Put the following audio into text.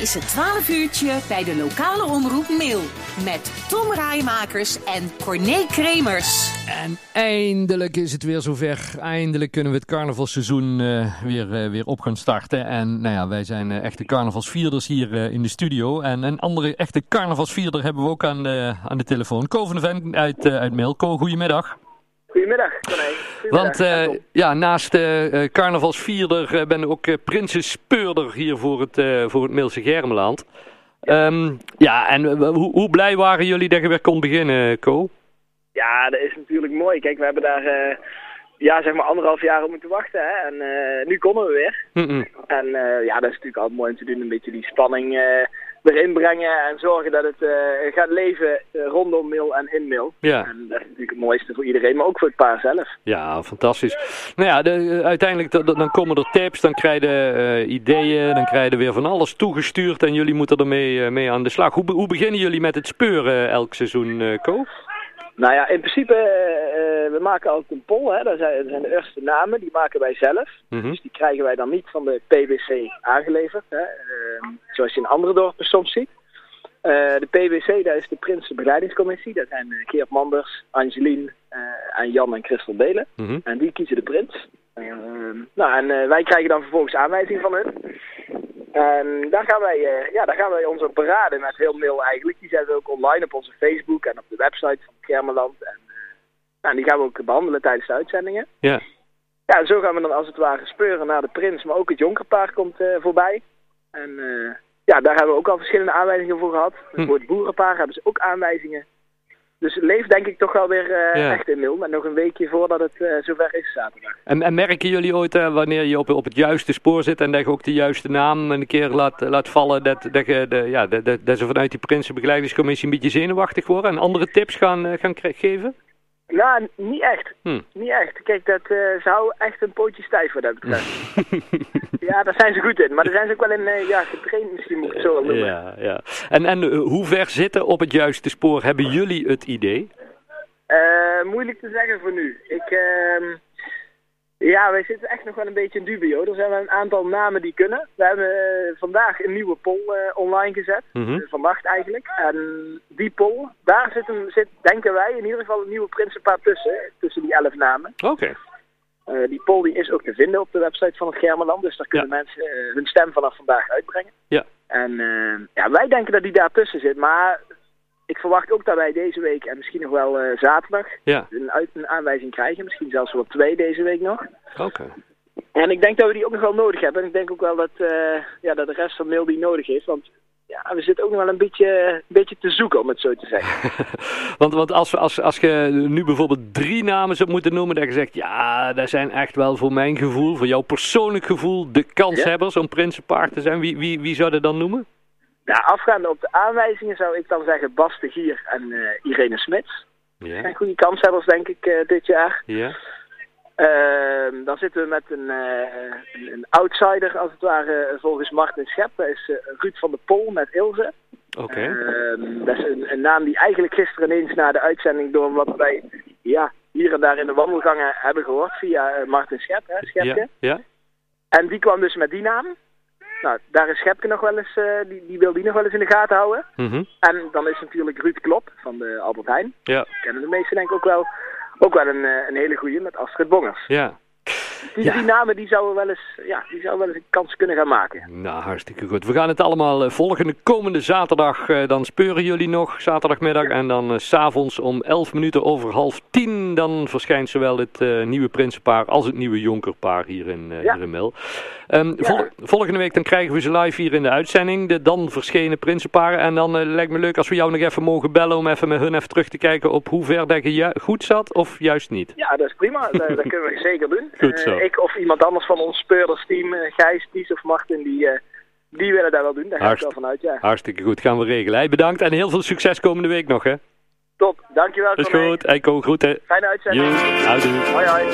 is het 12 uurtje bij de lokale omroep Mail. Met Tom Rijmakers en Corné Kremers. En eindelijk is het weer zover. Eindelijk kunnen we het carnavalseizoen uh, weer, uh, weer op gaan starten. En nou ja, wij zijn uh, echte carnavalsvierders hier in de studio. En een andere echte carnavalsvierder hebben we ook aan de, aan de telefoon. Ko van de uit, uit Mail. Ko, goedemiddag. Goedemiddag, Want uh, ja, naast uh, carnavalsvierder uh, ben ik ook prinsespeurder hier voor het, voor het Meelse Germeland. Ja, um, ja en hoe, hoe, blij waren jullie dat je weer kon beginnen, Ko? Ja, dat is natuurlijk mooi. Kijk, we hebben daar ja, zeg maar anderhalf jaar op moeten wachten. Hè? En nu komen we weer. Mm -mm. En ja, dat is natuurlijk altijd mooi om te doen. Een beetje die spanning erin brengen en zorgen dat het uh, gaat leven uh, rondom mail en in mail. Ja. En dat is natuurlijk het mooiste voor iedereen, maar ook voor het paar zelf. Ja, fantastisch. Nou ja, de, uiteindelijk dan komen er tips, dan krijg je uh, ideeën, dan krijg je weer van alles toegestuurd en jullie moeten ermee mee aan de slag. Hoe, hoe beginnen jullie met het speuren elk seizoen, Ko? Nou ja, in principe, uh, we maken altijd een poll. Hè. Dat, zijn, dat zijn de eerste namen, die maken wij zelf. Mm -hmm. Dus die krijgen wij dan niet van de PwC aangeleverd. Hè. Uh, zoals je in andere dorpen soms ziet. Uh, de PwC, dat is de Prinsenbegeleidingscommissie. Dat zijn Geert Manders, Angelien en Jan en Christel Delen. Mm -hmm. En die kiezen de prins. nou, en wij krijgen dan vervolgens aanwijzing van hun. En daar gaan wij, uh, ja, daar gaan wij ons op beraden met heel mail eigenlijk. Die zetten we ook online op onze Facebook en op de website van Kermeland. En, uh, nou, die gaan we ook behandelen tijdens de uitzendingen. Ja. Ja, zo gaan we dan als het ware speuren naar de prins, maar ook het jonkerpaar komt uh, voorbij. En ja, daar hebben we ook al verschillende aanwijzingen voor gehad. Hm. Voor het boerenpaar hebben ze ook aanwijzingen. Dus het leeft denk ik toch wel weer uh, Ja. echt in mail. Met nog een weekje voordat het uh, zover is zaterdag. En, en merken jullie ooit uh, wanneer je op, op het juiste spoor zit en dat je ook de juiste naam een keer laat, laat vallen, dat, dat, je de, ja, dat, dat, dat ze vanuit die Prinsenbegeleidingscommissie een beetje zenuwachtig worden en andere tips gaan, gaan geven? Nou, niet echt. Hm. Niet echt. Kijk, dat uh, zou echt een pootje stijf wat dat betreft. ja, daar zijn ze goed in. Maar daar zijn ze ook wel in uh, ja, getraind misschien, moet ik het zo wel noemen. Ja, ja. En, en uh, hoe ver zitten op het juiste spoor hebben jullie het idee? Moeilijk te zeggen voor nu. Ik, uh, ja, wij zitten echt nog wel een beetje in dubio. Er zijn wel een aantal namen die kunnen. We hebben uh, vandaag een nieuwe poll uh, online gezet. Mm -hmm. vannacht eigenlijk. En die poll, daar zit, een, zit, denken wij in ieder geval een nieuwe prinsenpaar tussen. Tussen die elf namen. Oké. Okay. Uh, die poll die is ook te vinden op de website van het Germeland. Dus daar kunnen ja. mensen hun stem vanaf vandaag uitbrengen. Ja. En ja, wij denken dat die daar tussen zit. Maar ik verwacht ook dat wij deze week en misschien nog wel uh, zaterdag ja. een, uit, een aanwijzing krijgen. Misschien zelfs wel twee deze week nog. Oké. Okay. En ik denk dat we die ook nog wel nodig hebben. En ik denk ook wel dat, uh, ja, dat de rest van mail die nodig is. Want ja, we zitten ook nog wel een beetje, een beetje te zoeken, om het zo te zeggen. want want als, als, als je nu bijvoorbeeld drie namen zou moeten noemen, dat je zegt, ja, dat zijn echt wel voor mijn gevoel, voor jouw persoonlijk gevoel, de kanshebbers ja? om prinsenpaard te zijn. Wie, wie, wie zou je dan noemen? Nou, afgaande op de aanwijzingen zou ik dan zeggen Bas de Gier en uh, Irene Smits. Ja. Dat zijn goede kanshebbers, denk ik, uh, dit jaar. Ja. Uh, dan zitten we met een, een, een, outsider, als het ware, volgens Martin Schep. Dat is Ruud van der Pol met Ilse. Oké. Okay. dat is een, een, naam die eigenlijk gisteren ineens na de uitzending door wat wij ja, hier en daar in de wandelgangen hebben gehoord via Martin Schep, hè, Schepke. Ja. ja. En die kwam dus met die naam. Nou, daar is Schepke nog wel eens, uh, die, die wil die nog wel eens in de gaten houden. Mm -hmm. En dan is natuurlijk Ruud Klop van de Albert Heijn. Ja. Kennen de meesten denk ik ook wel. Ook wel een, een hele goeie met Astrid Bongers. Ja. Die, ja. die namen die zouden wel eens, ja, die zouden wel eens een kans kunnen gaan maken. Nou, hartstikke goed. We gaan het allemaal uh, volgen. De komende zaterdag, uh, dan speuren jullie nog, zaterdagmiddag. Ja. En dan uh, s'avonds om 11 minuten over half tien, dan verschijnt zowel het nieuwe prinsenpaar als het nieuwe jonkerpaar hier in, ja. hier in Mil. Um, ja. vol volgende week dan krijgen we ze live hier in de uitzending, de dan verschenen prinsenparen. En dan lijkt me leuk als we jou nog even mogen bellen om even met hun even terug te kijken op hoe ver dat je goed zat of juist niet. Ja, dat is prima. dat, dat kunnen we zeker doen. Goed zo. ik of iemand anders van ons speurdersteam, uh, Gijs, Ties of Martin, die, uh, die willen dat wel doen. Daar ga ik wel vanuit, ja. Hartstikke goed, gaan we regelen. Hey, bedankt en heel veel succes komende week nog, hè. Top, dankjewel. Dat is goed. Eiko, groeten. Fijne uitzending. Hoi, hoi.